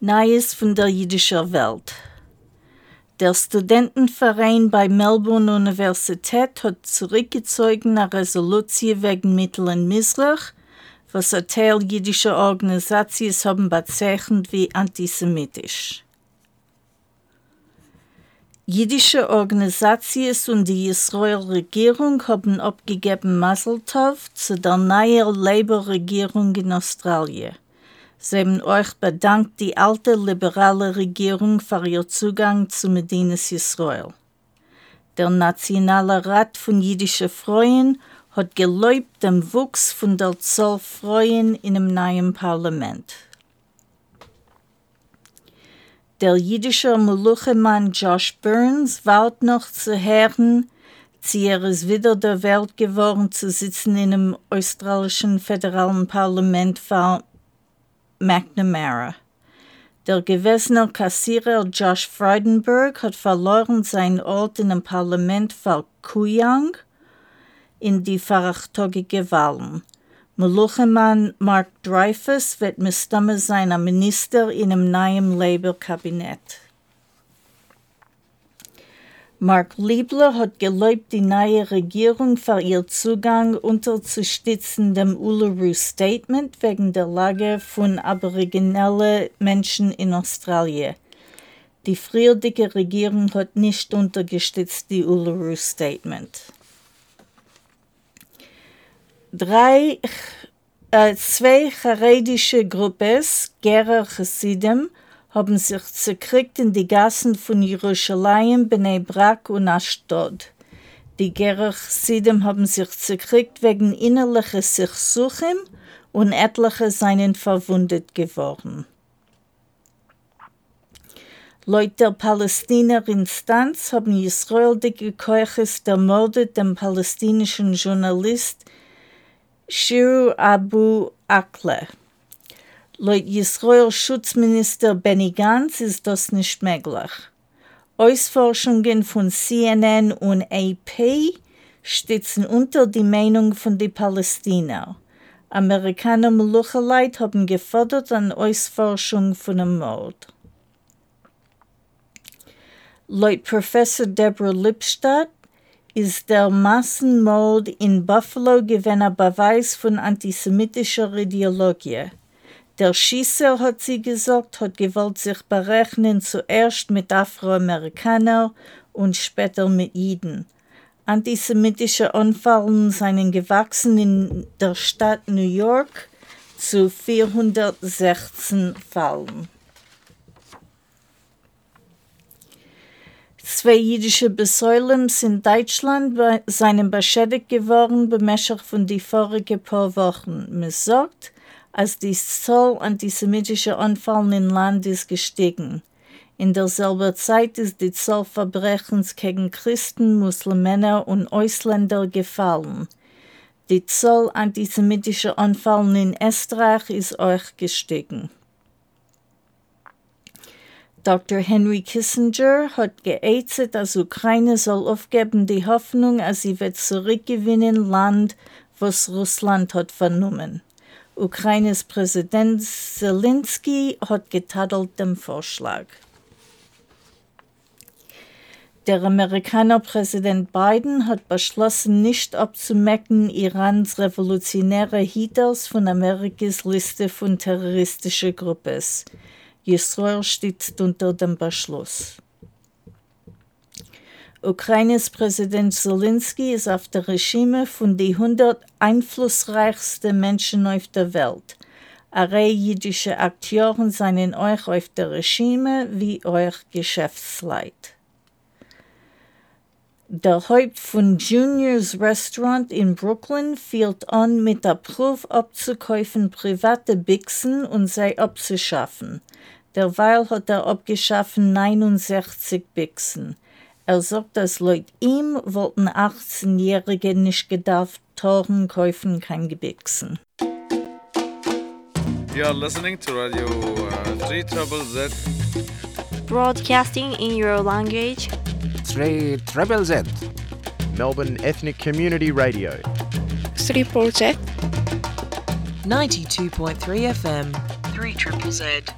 Neues von der jüdischen Welt. Der Studentenverein bei Melbourne Universität hat zurückgezogen eine Resolution wegen Mitteln Misrach, was ein Teil jüdischer Organisationen haben bezeichnet wie antisemitisch. Jüdische Organisationen und die Israel-Regierung haben abgegeben Mazel Tov zu der neuen Labour-Regierung in Australien. Sie haben euch bedankt die alte liberale Regierung für ihr Zugang zu Medinas Israel. Der Nationale Rat von jüdischen Freuen hat geläubt dem Wuchs von der Zahl Freuen in dem neuen Parlament. Der jüdische Moluchemann Josh Burns wart noch zu hören, sie er ist wieder der Welt geworden zu sitzen in dem australischen föderalen Parlament für McNamara. Der gewesene Kassierer Josh Freudenberg hat verloren seinen Ort in dem Parlament für Kuyang in die verachtogige Wahlen. Meluchemann Mark Dreyfus wird Mistamme sein Minister in einem neuen Labour-Kabinett. Mark Liebler hat gelobt, die neue Regierung für ihr Zugang unterzustützen dem Uluru Statement wegen der Lage von aboriginellen Menschen in Australien. Die frühere Regierung hat nicht unterstützt die Uluru Statement. Drei, äh, zwei charedische Gruppes, Gerer Chassidim, haben sich zerkriegt in die Gassen von Jerusalem, Bnei Brak und Ashdod. Die Gerer Chassidim haben sich zerkriegt wegen innerlicher Sichsuchim und etliche seien verwundet geworden. Laut der Palästiner Instanz haben Israel die Gekeuches ermordet den palästinischen Journalist Shiru Abu Akle. Laut Israel Schutzminister Benny Gantz ist das nicht möglich. Ausforschungen von CNN und AP stützen unter die Meinung von den Palästinern. Amerikaner Melucheleit haben gefordert an Ausforschung von dem Mord. Laut Professor Deborah Lipstadt ist der Massenmord in Buffalo gewesen ein Beweis von antisemitischer Ideologie. Der Schießer, hat sie gesagt, hat gewollt sich berechnen zuerst mit Afroamerikanern und später mit Jiden. Antisemitische Anfallen seien gewachsen in der Stadt New York zu 416 Fallen. Zwei jüdische Besäulens in Deutschland seien beschädigt geworden bemäßig von die vorigen paar Wochen. Man sagt, als die Zahl antisemitischer Anfallen im Land ist gestiegen. In derselben Zeit ist die Zahl Verbrechens gegen Christen, Muslimen und Ausländer gefallen. Die Zahl antisemitischer Anfallen in Österreich ist auch gestiegen. Dr. Henry Kissinger hat geäußert, dass Ukraine soll aufgeben die Hoffnung, dass sie wird zurückgewinnen Land, was Russland hat vernommen. Ukraines Präsident Zelensky hat getadelt dem Vorschlag. Der Amerikaner Präsident Biden hat beschlossen, nicht abzumecken, Irans revolutionäre Hitters von Amerikas Liste von terroristischen Gruppen. Israel steht unter dem Beschluss. Ukraines Präsident Zelensky ist auf der Regime von den 100 einflussreichsten Menschen auf der Welt. Eine jüdische Akteuren seien euch auf der Regime wie euch Geschäftsleit. Der Haupt von Juniors Restaurant in Brooklyn fehlt an, mit der Prof abzukaufen private Bixen und sei abzuschaffen. Derweil hat er abgeschaffen 69 Bixen. Er sagt, dass laut ihm wollten 18-Jährige nicht gedarf Toren kaufen, kein Gebixen. You are listening to Radio uh, 3 Trouble Z. Broadcasting in your language. 3 Triple Z. Melbourne Ethnic Community Radio. 3 Z. 92.3 FM. 3 Triple Z.